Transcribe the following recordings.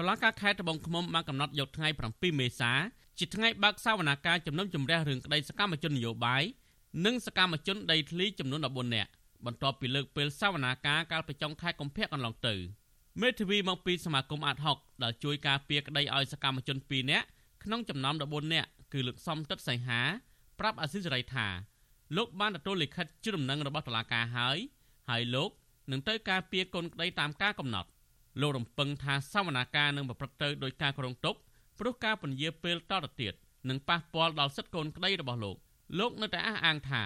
តុលាការខេត្តត្បូងឃ្មុំបានកំណត់យកថ្ងៃ7មេសាជាថ្ងៃបើកសវនាការជំនុំជម្រះរឿងក្តីសកម្មជននយោបាយនិងសកម្មជនដីធ្លីចំនួន14នាក់បន្ទាប់ពីលើកពេលសវនាការកាលពីចុងខែកុម្ភៈកន្លងទៅមេធាវីមកពីសមាគមអាត60ដែលជួយការពារក្តីឲ្យសកម្មជន2នាក់ក្នុងចំណោម14នាក់គឺលោកសំតិតសីហាប្រាប់អាស៊ីសេរីថាលោកបានទទួលលិខិតជូនដំណឹងរបស់តុលាការហើយហើយលោកនឹងទៅការពារកូនក្តីតាមការកំណត់ លោករំពឹងថាសវនាការនឹងប្រព្រឹត្តទៅដោយការគ្រោងទុកព្រោះការពន្យាពេលតទៅទៀតនឹងប៉ះពាល់ដល់សិទ្ធិកូនក្តីរបស់លោកលោកនៅតែអះអាងថា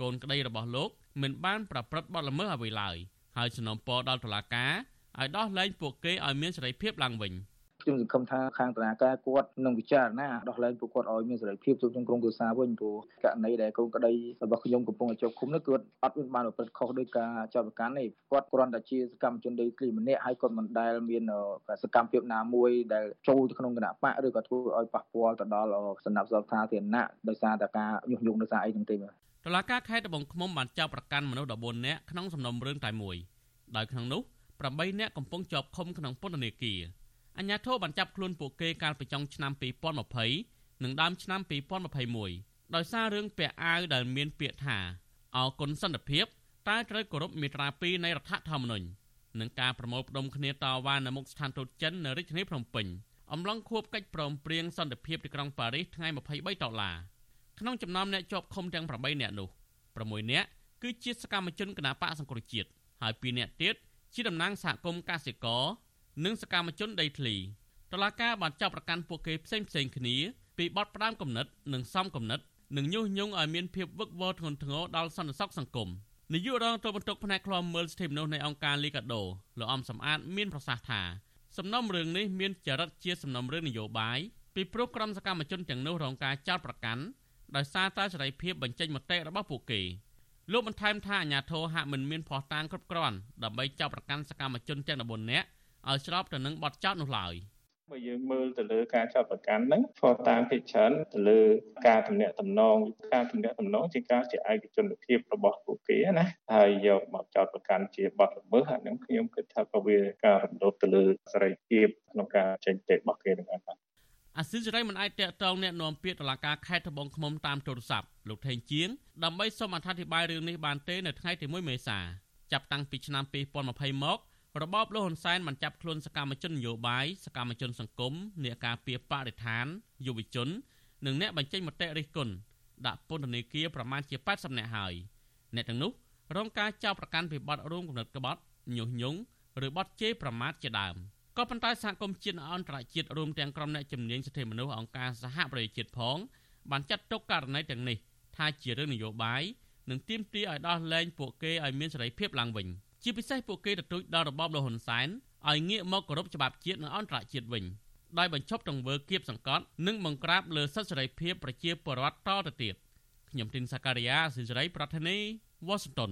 កូនក្តីរបស់លោកមិនបានប្រព្រឹត្តបទល្មើសអ្វីឡើយហើយសំណូមពរដល់តុលាការឲ្យដោះលែងពួកគេឲ្យមានសេរីភាពឡើងវិញ។ ខ្ញុំសង្ឃឹមថាខាងតនាការគាត់នឹងពិចារណាដោះលែងពួកគាត់ឲ្យមានសេរីភាពចូលក្នុងក្រុមគ្រួសារវិញព្រោះករណីដែលកូនក្តីរបស់ខ្ញុំកំពុងតែជាប់ឃុំនោះគាត់អត់មានបានប្រព្រឹត្តខុសដោយការចោទប្រកាន់ទេគាត់គ្រាន់តែជាសកម្មជនដីធ្លីម្នាក់ហើយគាត់មិនដែលមានសកម្មភាពណាមួយដែលចូលទៅក្នុងគណៈបកឬក៏ធ្វើឲ្យប៉ះពាល់ទៅដល់សំណាក់សុខសាធារណៈដោយសារតែការញុះញង់ដោយសារអីហ្នឹងទេបាទតឡាការខេត្តត្បូងឃ្មុំបានចាប់ប្រកាន់មនុស្ស14នាក់ក្នុងសំណុំរឿងតែមួយដោយក្នុងនោះ8នាក់កំពុងជាប់ឃុំក្នុងពន្ធនាគារ អញ្ញាធិបបានចាប់ខ្លួនពួកគេកាលពីចុងឆ្នាំ2020និងដើមឆ្នាំ2021ដោយសាររឿងពាក់អាវដែលមានពាក្យថាអគុណសន្តិភាពតែត្រូវគោរពមាត្រា2នៃរដ្ឋធម្មនុញ្ញនិងការប្រមូលផ្ដុំគ្នាតវ៉ានៅមុខស្ថានទូតចិននៅរាជធានីភ្នំពេញអំឡុងខួបកិច្ចព្រមព្រៀងសន្តិភាពទីក្រុងប៉ារីសថ្ងៃ23ដុល្លារក្នុងចំណោមអ្នកជាប់ឃុំទាំង8នាក់នោះ6នាក់គឺជាសកម្មជនគណបកសង្គ្រោះជាតិហើយ2នាក់ទៀតជាតំណាងសហគមន៍កសិករ និងសកម្មជនដីធ្លីតឡាការបានចាប់ប្រកាន់ពួកគេផ្សេងផ្សេងគ្នាពីបទផ្ដាំគំនិតនិងសំគំនិតនិងញុះញង់ឲ្យមានភាពវឹកវរធ្ងន់ធ្ងរដល់សន្តិសុខសង្គមនាយករងទូបន្ទុកផ្នែកខ្លំមើលសិទ្ធិមនុស្សនៃអង្គការលីកាដូលោកអំសំអាតមានប្រសាសន៍ថាសំណុំរឿងនេះមានចរិតជាសំណុំរឿងនយោបាយពីព្រោះក្រុមសកម្មជនទាំងនោះរងការចោទប្រកាន់ដោយសារតែសេរីភាពបញ្ចេញមតិរបស់ពួកគេលោកបន្ថែមថាអាញាធរហាក់មិនមានភ័ស្តុតាងគ្រប់គ្រាន់ដើម្បីចាប់ប្រកាន់សកម្មជនទាំង14នាក់ ឲ្យស្របទៅនឹងបទចោទនោះឡើយបើយើងមើលទៅលើការចាប់ប្រកាន់ហ្នឹងផតាមភិក្ច្រើនទៅលើការទំនាក់ទំនងការទំនាក់ទំនងជាការជាឯកជនភាពរបស់ពួកគេណាហើយយកមកចោទប្រកាន់ជាបទល្មើសអាហ្នឹងខ្ញុំគិតថាក៏វាការរំលោភទៅលើសេរីភាពក្នុងការចេញទេរបស់គេនឹងអត់បាទអាស៊ីសេរីមិនអាចតាក់ទងអ្នកនាំពាក្យតុលាការខេត្តត្បូងឃ្មុំតាមទូរស័ព្ទលោកថេងជាងដើម្បីសូមអធិប្បាយរឿងនេះបានទេនៅថ្ងៃទី1មេសាចាប់តាំងពីឆ្នាំ2020មក របបលោកហ៊ុនសែនបានចាប់ខ្លួនសកម្មជននយោបាយសកម្មជនសង្គមអ្នកការពារបរិស្ថានយុវជន និងអ្នកបញ្ចេញមតិរិះគន់ដាក់ពន្ធនាគារប្រមាណជា80នាក់ហើយអ្នកទាំងនោះរងការចោទប្រកាន់ពីបទរួមគំនិតក្បត់ញុះញង់ឬបទជេរប្រមាថជាដើមក៏ប៉ុន្តែសហគមន៍ជាតិអន្តរជាតិរួមទាំងក្រុមអ្នកជំនាញសិទ្ធិមនុស្សអង្គការសហប្រជាជាតិផងបានចាត់ទុកករណីទាំងនេះថាជារឿងនយោបាយនិងទាមទារឲ្យដោះលែងពួកគេឲ្យមានសេរីភាពឡើងវិញ។ ជាពិសេសពួកគេទទូចដល់របបលហ៊ុនសែនឲ្យងាកមកគោរពច្បាប់ជាតិនិងអន្តរជាតិវិញដោយបញ្ឈប់ទង្វើគៀបសង្កត់និងបង្ក្រាបលើសិទ្ធិសេរីភាពប្រជាពលរដ្ឋតទៅទៀតខ្ញុំទីនសាការីយ៉ាស៊ីសេរីប្រធានីវ៉ាស៊ីនតោន